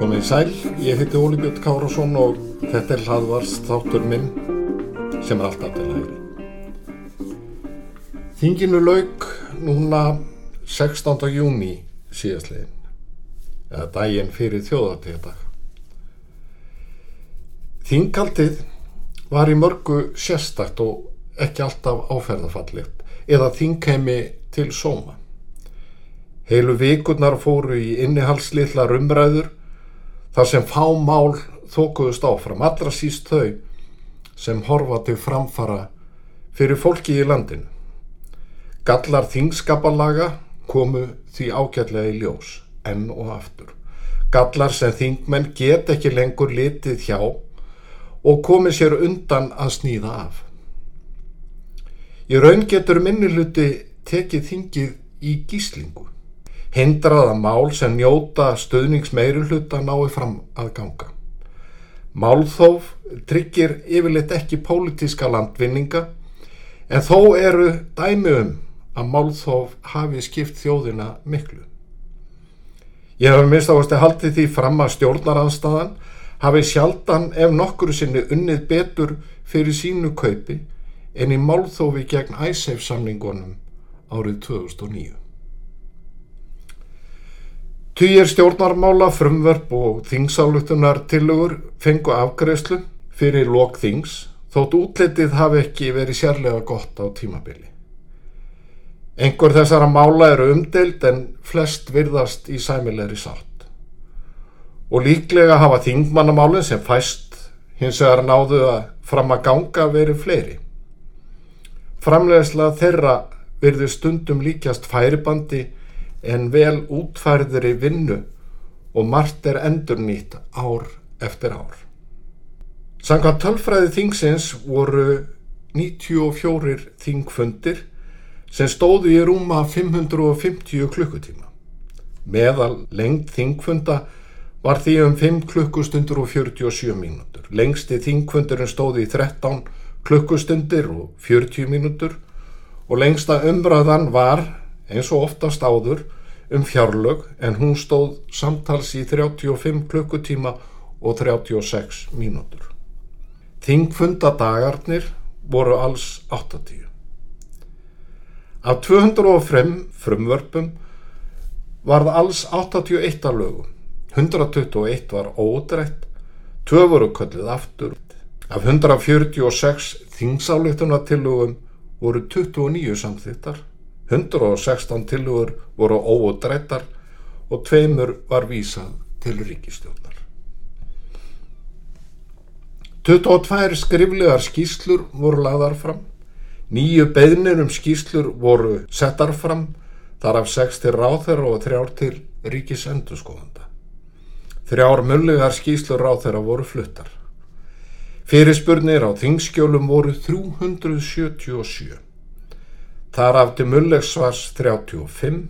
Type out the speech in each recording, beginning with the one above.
Komið sæl, ég heiti Óli Björn Kárasson og þetta er hlaðvarst þáttur minn sem er alltaf til hægri. Þinginu lauk núna 16. júni síðastliðin, eða daginn fyrir þjóðartíðadag. Þingaldið var í mörgu sérstakt og ekki alltaf áferðafallið eða þingheimi til sóma. Heilu vikurnar fóru í innihalslitlar umræður þar sem fá mál þókuðust áfram, allra síst þau sem horfa til framfara fyrir fólki í landinu. Gallar þingskapalaga komu því ágætlega í ljós, enn og aftur. Gallar sem þingmenn get ekki lengur litið hjá og komi sér undan að snýða af. Í raun getur minnuluti tekið þingið í gíslingu hindraða mál sem njóta stöðnings meiri hluta nái fram að ganga. Málþóf tryggir yfirleitt ekki pólitíska landvinninga en þó eru dæmi um að málþóf hafi skipt þjóðina miklu. Ég hef minnst áherslu haldið því fram að stjórnaranstaðan hafi sjaldan ef nokkuru sinni unnið betur fyrir sínu kaupi en í málþófi gegn æsef samningunum árið 2009. Týjir stjórnarmála, frumverf og þingsálutunar tilugur fengu afgreðslu fyrir lok þings þótt útlitið hafi ekki verið sérlega gott á tímabili. Engur þessara mála eru umdelt en flest virðast í sæmilegri sátt. Og líklega hafa þingmannamálinn sem fæst hins vegar náðu að fram að ganga verið fleiri. Framlegslega þeirra verður stundum líkjast færibandi en vel útfærðri vinnu og margt er endur nýtt ár eftir ár. Sankant tölfræði þingsins voru 94 þingfundir sem stóðu í rúma 550 klukkutíma. Meðal lengt þingfunda var því um 5 klukkustundur og 47 mínútur. Lengsti þingfundurinn stóði í 13 klukkustundir og 40 mínútur og lengsta umræðan var eins og oftast áður um fjárlög en hún stóð samtals í 35 klukkutíma og 36 mínútur. Þingfundadagarnir voru alls 80. Af 205 frumvörpum varð alls 81 að lögum. 121 var ódrætt, 2 voru köllið aftur. Af 146 þingsáleiktunatillögum voru 29 samþittar 116 tilugur voru óudrættar og tveimur var vísað til ríkistjónar. 22 skriflegar skýslur voru lagðar fram, nýju beðnir um skýslur voru settar fram, þar af 6 til ráþæra og 3 til ríkisendurskóðanda. Þrjár mullegar skýslur ráþæra voru fluttar. Fyrirspurnir á þingskjólum voru 377. Þar afti mullegsvars 35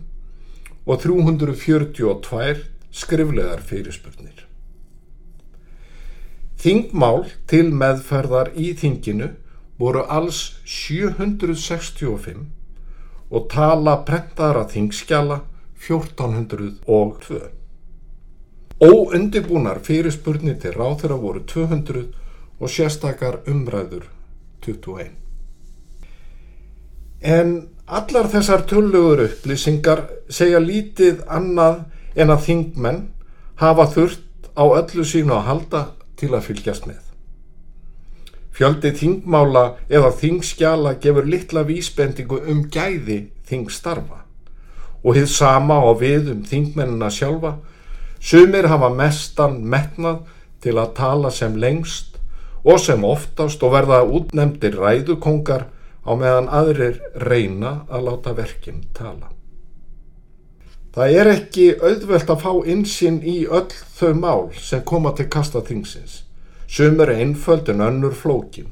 og 342 skriflegar fyrirspurnir. Þingmál til meðferðar í þinginu voru alls 765 og tala prentaðara þingskjala 1402. Óundibúnar fyrirspurnir til ráþurra voru 200 og sérstakar umræður 21. En allar þessar tullugur upplýsingar segja lítið annað en að þingmenn hafa þurft á öllu sínu að halda til að fylgjast með. Fjöldi þingmála eða þingskjala gefur litla vísbendingu um gæði þingstarfa og hið sama á við um þingmennina sjálfa sumir hafa mestan metnað til að tala sem lengst og sem oftast og verða útnemdir ræðukongar á meðan aðrir reyna að láta verkinn tala. Það er ekki auðvelt að fá insinn í öll þau mál sem koma til kasta þingsins. Sumur einföld en önnur flókin.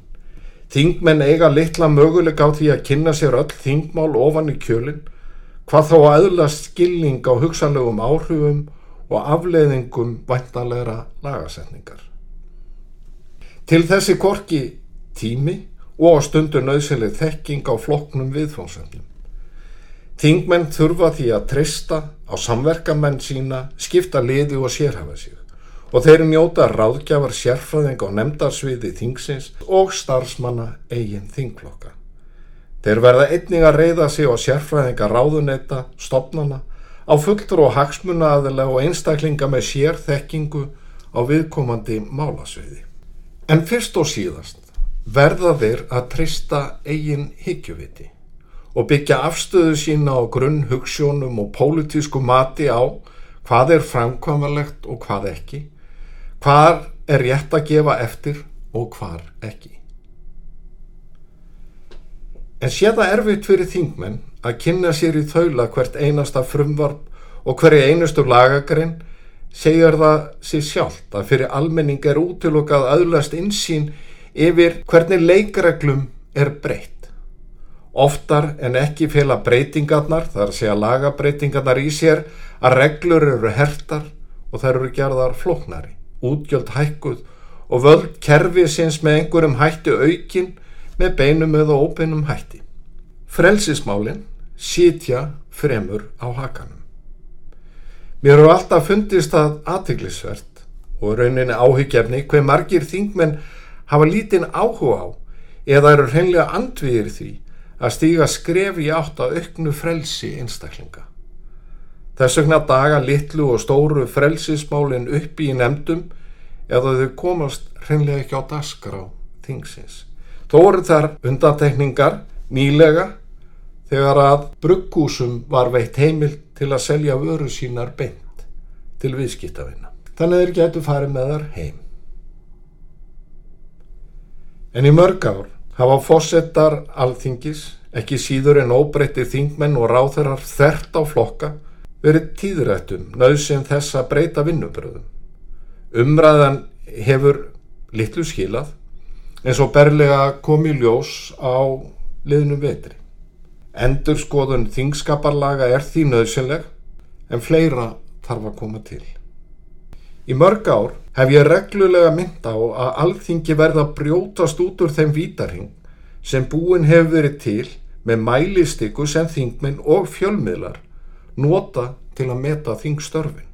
Þingmenn eiga litla möguleik á því að kynna sér öll þingmál ofan í kjölinn, hvað þá aðlast skilning á hugsanlegum áhrifum og afleiðingum væntanlegra lagasetningar. Til þessi korki tími og stundur nöðsynlega þekking á flokknum viðfónsefnum. Þingmenn þurfa því að trista á samverkamenn sína, skipta liði og sérhafa sig og þeir njóta ráðgjafar sérfræðing á nefndarsviði þingsins og starfsmanna eigin þingflokka. Þeir verða einning að reyða sig á sérfræðinga ráðuneta, stopnana, á fulltur og hagsmunaaðilega og einstaklinga með sérþekkingu á viðkomandi málasviði. En fyrst og síðast verða þeir að trista eigin higgjuviti og byggja afstöðu sína á grunn hugssjónum og pólitísku mati á hvað er framkvæmalegt og hvað ekki, hvað er rétt að gefa eftir og hvað ekki. En sé það erfitt fyrir þingmenn að kynna sér í þaula hvert einasta frumvarp og hverju einustu lagagrinn segjar það sér sjálft að fyrir almenning er útilokað aðlast insýn yfir hvernig leikreglum er breytt. Oftar en ekki fela breytingarnar, þar sé að lagabreitingarnar í sér að reglur eru hertar og þær eru gerðar floknari, útgjöld hækkuð og völd kerfi sinns með einhverjum hætti aukin með beinum eða óbeinum hætti. Frelsismálinn sitja fremur á hakanum. Mér eru alltaf fundist að aðteglisvert og rauninni áhyggjefni hver margir þingmenn hafa lítinn áhuga á eða eru hreinlega andviðir því að stíga skref í átt að auknu frelsi einstaklinga. Þess vegna daga litlu og stóru frelsismálinn upp í nefndum eða þau komast hreinlega ekki á dasgra á þingsins. Þó eru þar undantekningar nýlega þegar að bruggúsum var veitt heimil til að selja vöru sínar beint til viðskiptavina. Þannig þeir getur farið með þar heim. En í mörg ár hafa fósettar alþingis, ekki síður en óbreyttir þingmenn og ráþeirar þert á flokka, verið tíðrættum nöðsinn þess að breyta vinnubröðum. Umræðan hefur litlu skilað eins og berlega kom í ljós á liðnum vetri. Endur skoðun þingskaparlaga er því nöðsynleg en fleira þarf að koma til. Í mörg ár hef ég reglulega mynda á að alþingi verða brjótast út úr þeim vítarhing sem búin hefur verið til með mælistyku sem þingminn og fjölmiðlar nota til að meta þingstörfin.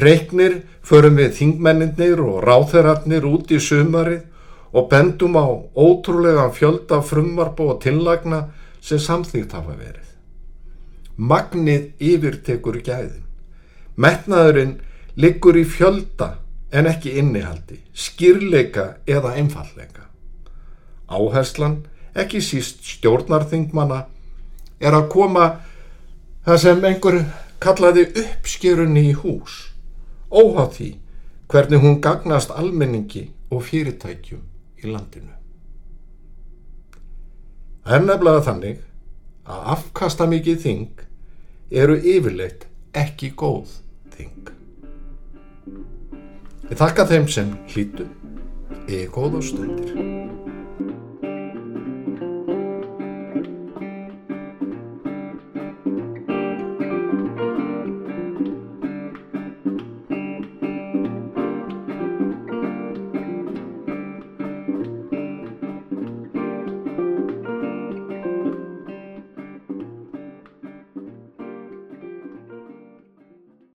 Reyknir förum við þingmenninir og ráþerarnir út í sumarið og bendum á ótrúlega fjölda frumvarp og tillagna sem samþýgt hafa verið. Magnið yfirtekur gæðin. Metnaðurinn liggur í fjölda en ekki innihaldi, skýrleika eða einfalleika. Áherslan, ekki síst stjórnarþingmanna, er að koma það sem einhver kallaði uppskjörunni í hús, óhátt því hvernig hún gagnast almenningi og fyrirtækjum í landinu. Það er nefnilega þannig að afkasta mikið þing eru yfirleitt ekki góð þing. Ég þakka þeim sem hlýtu í góða stundir.